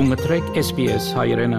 Դու մտրեք SPS հայրենը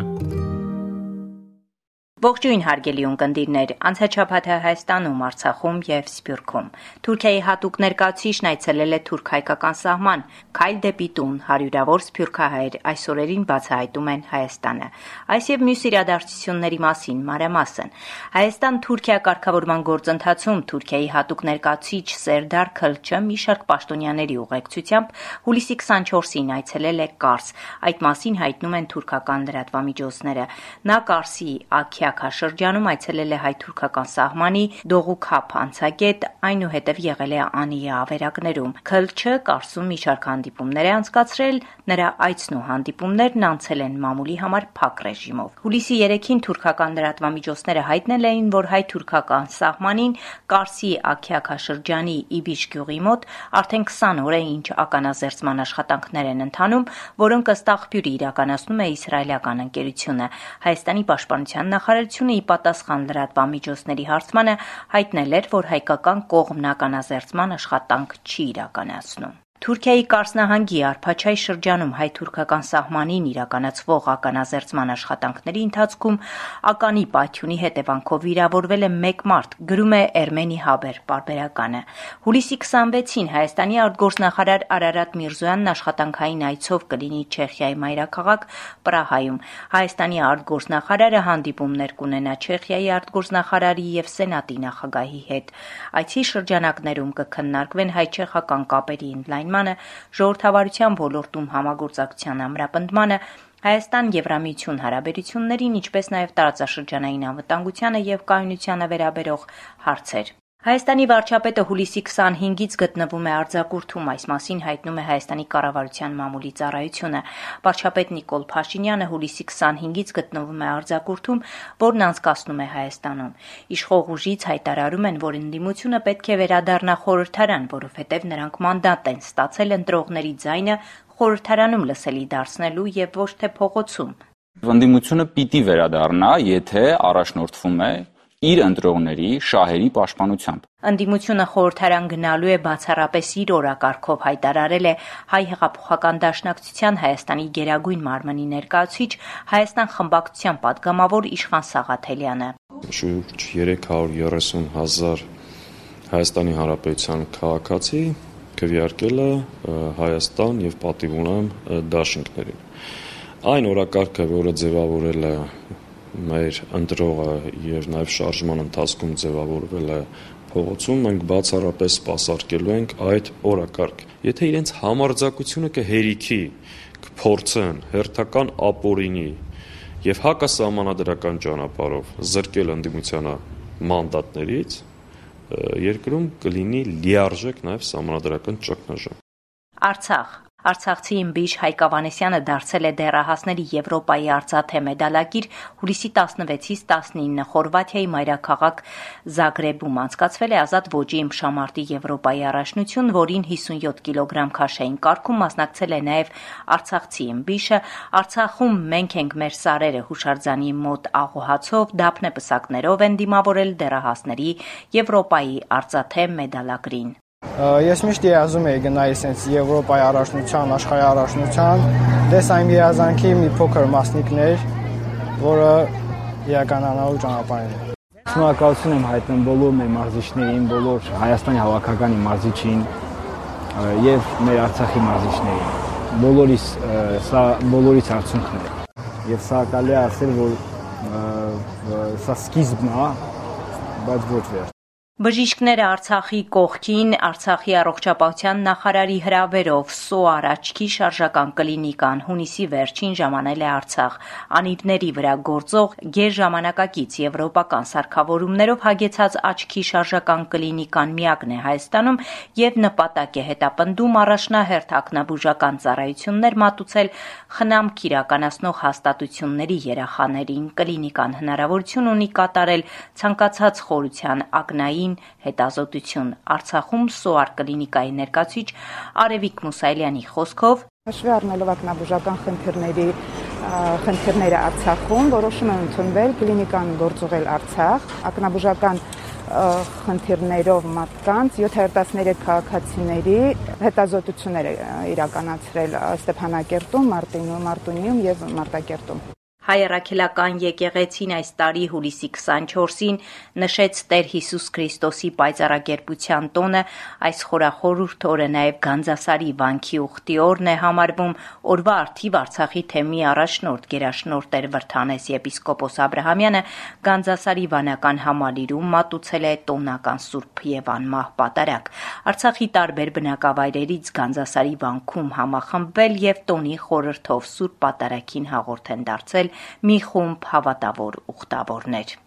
Ողջույն հարգելի ունկնդիրներ, անցաչափաթը Հայաստանում, Արցախում եւ Սփյուռքում։ Թուրքիայի հատուկ ներկայացուցիչն այցելել է թուրք-հայկական սահման, քայլ դեպի տուն, հարյուրավոր սփյուռքահայեր այսօրերին բացահայտում են Հայաստանը։ Այս եւ մյուս իրադարձությունների մասին մանրամասն։ Հայաստան-Թուրքիա կարգավորման գործընթացում Թուրքիայի հատուկ ներկայացուցիչ Սերդար Քլչը մի շարք պաշտոնյաների ուղեկցությամբ հուլիսի 24-ին այցելել է Կարս։ Այդ մասին հայտնում են թուրքական լրատվամիջոցները։ Նա Կարսի Աքիա քաղաքաշրջանում այցելել է հայ-թուրքական սահմանի Դողուքափ անցագետ, այնուհետև եղել է Անիի ավերակներում։ ՔԼՉ Կարսում մի շարք հանդիպումներ է անցկացրել, նրա այցն ու հանդիպումներն անցել են մամուլի համար փակ ռեժիմով։ Հուլիսի 3-ին թուրքական լրատվամիջոցները հայտնել էին, որ հայ-թուրքական սահմանին Կարսի Աքիակաշրջանի Իբիշ գյուղի մոտ արդեն 20 օր է ինչ ականազերծման աշխատանքներ են ընթանում, որոնք ըստ աղբյուրի իրականացնում է իսրայելական ընկերությունը։ Հայաստանի պաշտպանության նախարար Նախարարությունը ի պատասխան լրատվամիջոցների հարցմանը հայտնել էր, որ հայկական կողմն ականազերծման աշխատանք չի իրականացնում։ Թուրքիայի Կարս նահանգի Արփաչայ շրջանում հայ-թուրքական սահմանին իրականացվող ականազերծման աշխատանքների ընթացքում ականի պայթյունի հետևանքով վիրավորվել է 1 մարդ, գրում է Էրմենի Հաբեր պարբերականը։ Հուլիսի 26-ին Հայաստանի արտգործնախարար Արարատ Միրզոյանն աշխատանքային այցով կլինի Չեխիայի մայրաքաղաք Պրահայում։ Հայաստանի արտգործնախարարը հանդիպումներ կունենա Չեխիայի արտգործնախարարի եւ Սենատի նախագահի հետ։ Այցի շրջանակներում կքննարկվեն հայ-չեխական կապերի ընդլայնումը ընդլայնմանը, ժողովրդավարության ոլորտում համագործակցության ամրապնդմանը, Հայաստան-Եվրամիություն հարաբերություններին, ինչպես նաև տարածաշրջանային անվտանգությանը եւ կայունությանը վերաբերող հարցեր։ Հայաստանի վարչապետը հուլիսի 25-ից գտնվում է արձակուրդում, այս մասին հայտնում է Հայաստանի կառավարության մամուլի ծառայությունը։ Վարչապետ Նիկոլ Փաշինյանը հուլիսի 25-ից գտնվում է արձակուրդում, որն անցկացնում է Հայաստանում։ Իշխող ուժից հայտարարում են, որ ընդդիմությունը պետք է վերադառնա խորհրդարան, որովհետև նրանք մանդատ են ստացել ընտրողների ձայնը խորհրդարանում լսելի դարձնելու եւ ոչ թե փողոցում։ Ընդդիմությունը պիտի վերադառնա, եթե առաջնորդվում է իր ընտրողների շահերի պաշտպանությամբ։ Ընդդիմությունը խորհրդարան գնալու է բացառապես իր օրակարգով հայտարարել է հայ հեղափոխական դաշնակցության Հայաստանի Գերագույն մարմնի ներկայացուցիչ Հայաստան խմբակցության падգամավոր Իշխան Սաղաթելյանը։ Շուրջ 330 հազար Հայաստանի Հանրապետության քաղաքացի քվեարկել է Հայաստան եւ պատիվ ունեմ դաշինքներին։ Այն օրակարգը, որը ձևավորել է մեր ընտրողը եւ նաեւ շարժման ընթացքում ձևավորվել է փողոցում, մենք բացառապես սпасարկելու ենք այդ օրակարգ։ Եթե իրենց համարձակությունը կհերիքի, կփորձեն հերթական ապօրինի եւ հակասահմանադրական ճանապարով զրկել ընդդիմությանը մանդատներից, երկրում կլինի լիարժեք նաեւ սահմանադրական ճգնաժամ։ Արցախ Արցախցի իմբիշ Հայկ Ավանեսյանը դարձել է դեռահասների Եվրոպայի արծաթե մեդալակիր հուլիսի 16-ից 19 Խորվաթիայի մայրաքաղաք Զագրեբում անցկացվել է ազատ ոճի իմշամարտի Եվրոպայի առաջնություն, որին 57 կիլոգրամ քաշային կարգում մասնակցել է նաև Արցախցի իմբիշը Արցախում մենք ենք մեր սարերը հուշարձանի մոտ աղոհացով դափնեպսակներով են դիմավորել դեռահասների Եվրոպայի արծաթե մեդալագրին։ Ես միշտ երազում եի գնալ այսպես Եվրոպայի առաջնության, աշխարհի առաջնության, դες այն երազանքի մի փոքր մասնիկներ, որը իրականանալու ճանապարհին է։ Շնորհակալություն եմ հայտնում բոլոր մեր մարզիչներին, բոլոր Հայաստանի հավաքականի մարզիչին եւ մեր Արցախի մարզիչներին։ Բոլորիս սա բոլորից արդյունքն է։ Եվ սա կարելի է ասել, որ սա սկիզբն է, բայց ոչ վերջ։ Բժիշկները Արցախի կողքին Արցախի առողջապահության նախարարի հրավերով SOAR աչքի շարժական կլինիկան հունիսի վերջին ժամանել է Արցախ։ Անիվների վրա գործող գերժամանակակից եվրոպական սարքավորումներով հագեցած աչքի շարժական կլինիկան միակն է Հայաստանում եւ նպատակ է հետապնդում առաջնահերթ ակնաբուժական ծառայություններ մատուցել խնամք իրականացնող հաստատությունների երախաներին։ Կլինիկան հնարավորություն ունի կատարել ցանկացած խորության ակնային ուսումնային հետազոտություն Արցախում SOAR կլինիկայի ներկայացուցիչ Արևիկ Մուսայելյանի խոսքով. Հաշվի առնելով ակնաբուժական խնդիրների խնդիրները Արցախում որոշում են ընդունվել կլինիկան գործողել Արցախ ակնաբուժական խնդիրներով մարդկանց 7-13 քաղաքացիների հետազոտություններ իրականացրել Ստեփանակերտում, Մարտինու, Մարտունիում եւ Մարտակերտում։ Հայրաքելական եկեղեցին այս տարի հուլիսի 24-ին նշեց Տեր Հիսուս Քրիստոսի պայծառակերպության տոնը, այս խորախորուրդ օրը նաև Գանձասարի վանքի ուխտի օրն է համարվում, օրվա արդիվ Արցախի թեմի առաջնորդ Գերաշնորհ Տեր Վրթանես եպիսկոպոս Աբրահամյանը Գանձասարի վանական համալիրում մատուցել է տոնական Սուրբ եւ անմահ պատարակ։ Արցախի տարբեր բնակավայրերից Գանձասարի վանքում համախմբվել եւ տոնի խորհրդով Սուրբ պատարակին հաղորդ են դարձել մի խումբ հավատավոր ուխտավորներ։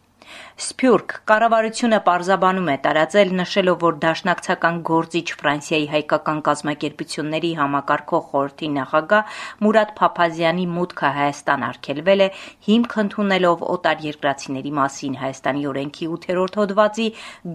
Սփյուռք կառավարությունը պարզաբանում է տարածել նշելով, որ դաշնակցական գործիչ Ֆրանսիայի հայկական կազմակերպությունների համակարգող խորհրդի նախագահ Մուրադ Փափազյանի մուտքը Հայաստան արգելվել է հիմք ընդունելով օտար երկրացիների մասին Հայաստանի օրենքի 8-րդ հոդվածի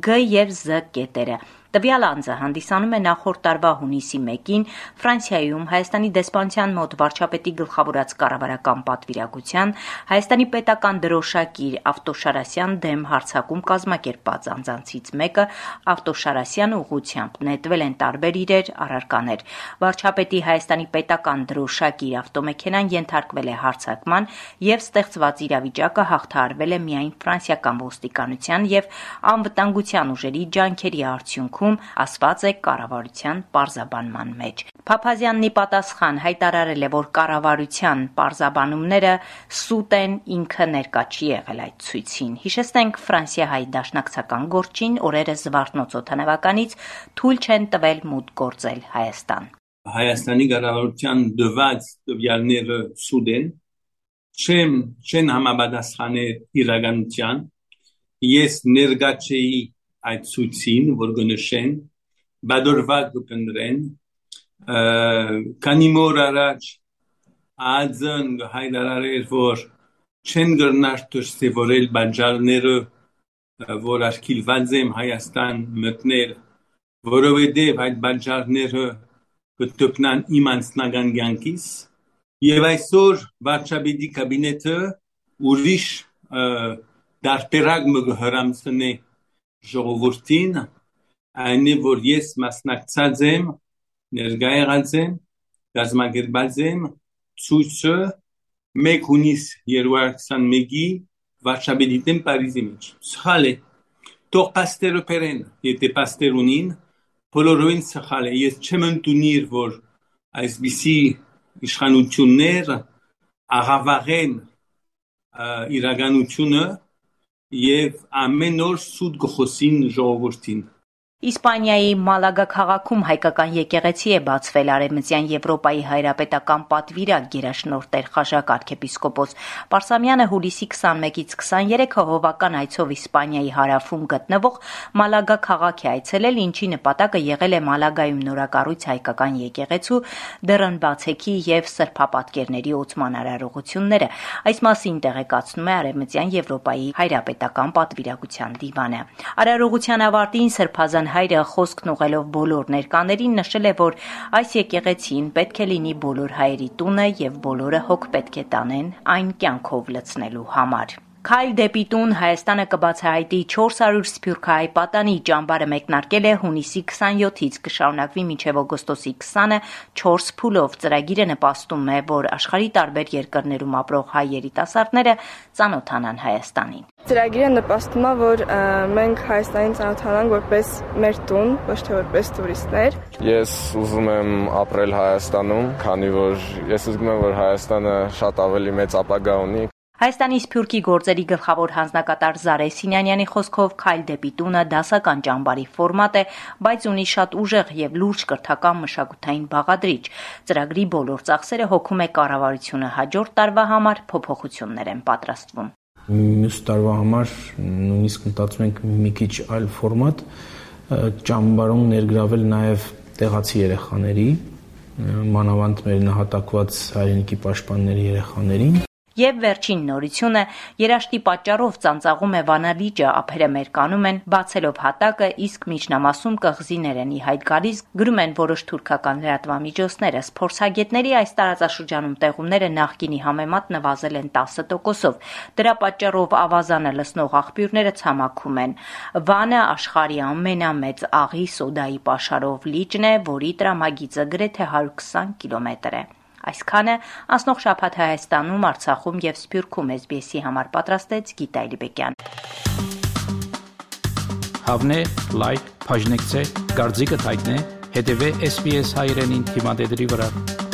Գ եւ Զ կետերը Տվյալ անձը հանդիսանում է նախորդ տարվա հունիսի 1-ին Ֆրանսիայում Հայաստանի դեսպանության մոտ վարչապետի գլխավորած կառավարական պատվիրակության Հայաստանի պետական դրոշակիր Ավտոշարասյան դեմ հարձակում կազմակերպած անձանցից մեկը Ավտոշարասյան ուղությամբ նետվել են տարբեր իրեր, առարկաներ։ Վարչապետի Հայաստանի պետական դրոշակիր ավտոմեքենան ենթարկվել է հարձակման եւ ստեղծված իրավիճակը հաղթահարվել է միայն ֆրանսիական ոստիկանության եւ անվտանգության ուժերի ջանքերի արդյունքում օրենքում ասված է կառավարության պարզաբանման մեջ։ Փափազյանն ի պատասխան հայտարարել է, որ կառավարության պարզաբանումները սուտ են, ինքը ներկա չի եղել այդ ցույցին։ Հիշեցնենք Ֆրանսիահայ դաշնակցական գործին օրերը Զվարթնոց օթանավականից թույլ չեն տվել մուտք գործել Հայաստան։ Հայաստանի կառավարության դված տվյալները սուտ են, չեմ չեն համապատասխանել իրականության ես ներկա չէի այդ ցույցին, որ գնշեն, բադորված կփնրեն, քանի մոր առաջ ազն հայտարարել որ չեն գրնար դրսևորել բանջարները, որ արքիլված են Հայաստան մտնել, որովհետև այդ բանջարները կտպնան իմ անձնական ցանկից եւ այսօր վարչապետի կաբինետը ուրիշ դարբերակ մը հրամցնե ժողովրդին այն է որ ես մասնակցած եմ ներկա եղած եմ գազམ་ագերբած եմ ցույցը 1 հունիս 2021-ի Վարշավեդի դեմ Փարիզի մեջ սխալ է թող պաստերը բերեն եթե պաստեր ունին բոլորովին սխալ է ես չեմ ընդունիր որ այսպիսի իշխանություններ աղավաղեն իրականությունը եւ ամեն օր սուտ գխոսին ժողովրդին Իսպանիայի Մալագա քաղաքում հայկական եկեղեցի է բացվել Արևմտյան Եվրոպայի հայրապետական պատվիրակ Գերաշնորհ Տեր Խաշակ arczepiskopos. Պարսամյանը հուլիսի 21-ից 23-ը հովական այցով Իսպանիայի հարավում գտնվող Մալագա քաղաք է այցելել, ինչի նպատակը եղել է Մալագայում նորակառույց հայկական եկեղեցու դեռն բացեքի եւ սրբապատկերների ոցման արարողությունները։ Այս մասին տեղեկացնում է Արևմտյան Եվրոպայի հայրապետական պատվիրակության դիվանը։ Արարողության ավարտին սրբազան հայրը խոսքն ուղելով բոլոր ներկաներին նշել է, որ այս եկեղեցին պետք է լինի բոլոր հայերի տունը եւ բոլորը հոգ պետք է տանեն այն կյանքով լցնելու համար։ Քայլ դեպի տուն Հայաստանը կբացահայտի 400 սփյուռքահայ պատանի ճամբարը մեկնարկել է հունիսի 27-ից կշարունակվի մինչև օգոստոսի 20-ը 4 փուլով ծրագիրը նպաստում է, որ աշխարհի տարբեր երկրներում ապրող հայ երիտասարդները ծանոթանան Հայաստանին։ Ծրագիրը նպաստում է, որ մենք Հայաստանին ծանոթանանք որպես մեր տուն, ոչ թե որպես տուրիստներ։ Ես ուզում եմ ապրել Հայաստանում, քանի որ ես զգում եմ, որ Հայաստանը շատ ավելի մեծ ապագա ունի, Հայաստանի Սփյուռքի գործերի գլխավոր հանձնակատար Զարե Սինյանյանի խոսքով Քայլ դեպի տունը դասական ճամբարի ֆորմատ է, բայց ունի շատ ուժեղ եւ լուրջ կրթական մշակութային բաղադրիչ։ Ծրագրի բոլոր ծախսերը հոգում է կառավարությունը հաջորդ տարվա համար փոփոխություններ են պատրաստվում։ Մյուս տարվա համար նույնիսկ մտածում ենք մի քիչ այլ ֆորմատ ճամբարում ներգրավել նաեւ տեղացի երեխաների մանավանդ մեր նահատակված հայրենիքի պաշտպանների երեխաներին Եվ վերջին նորությունը. երաշտի պատճառով ծանծաղում է Վանալիճը, ափերը մերկանում են, բացելով հատակը, իսկ միջնամասում կղզիներ են ի հայտ գալիս, գրում են որոշ թուրքական լրատվամիջոցները։ Սփորձագետների այս տարածաշրջանում տեղումները նախկինի համեմատ նվազել են 10%-ով։ Դրա պատճառով ավազանը լցնող աղբյուրները ցամաքում են։ Վանը աշխարհի ամենամեծ աղի սոդայի պաշարով լիճն է, որի տրամագիծը գրեթե 120 կիլոմետր է։ Այսքանը անցնող շաբաթ Հայաստանում, Արցախում եւ Սփյուռքում SBS-ի համար պատրաստեց Գիտա Իլբեկյան։ Հավնե, լայք, բաժնեկցե, դարձիկը թայտնե, հետեւե SBS հայրենին թիմադեդի վրա։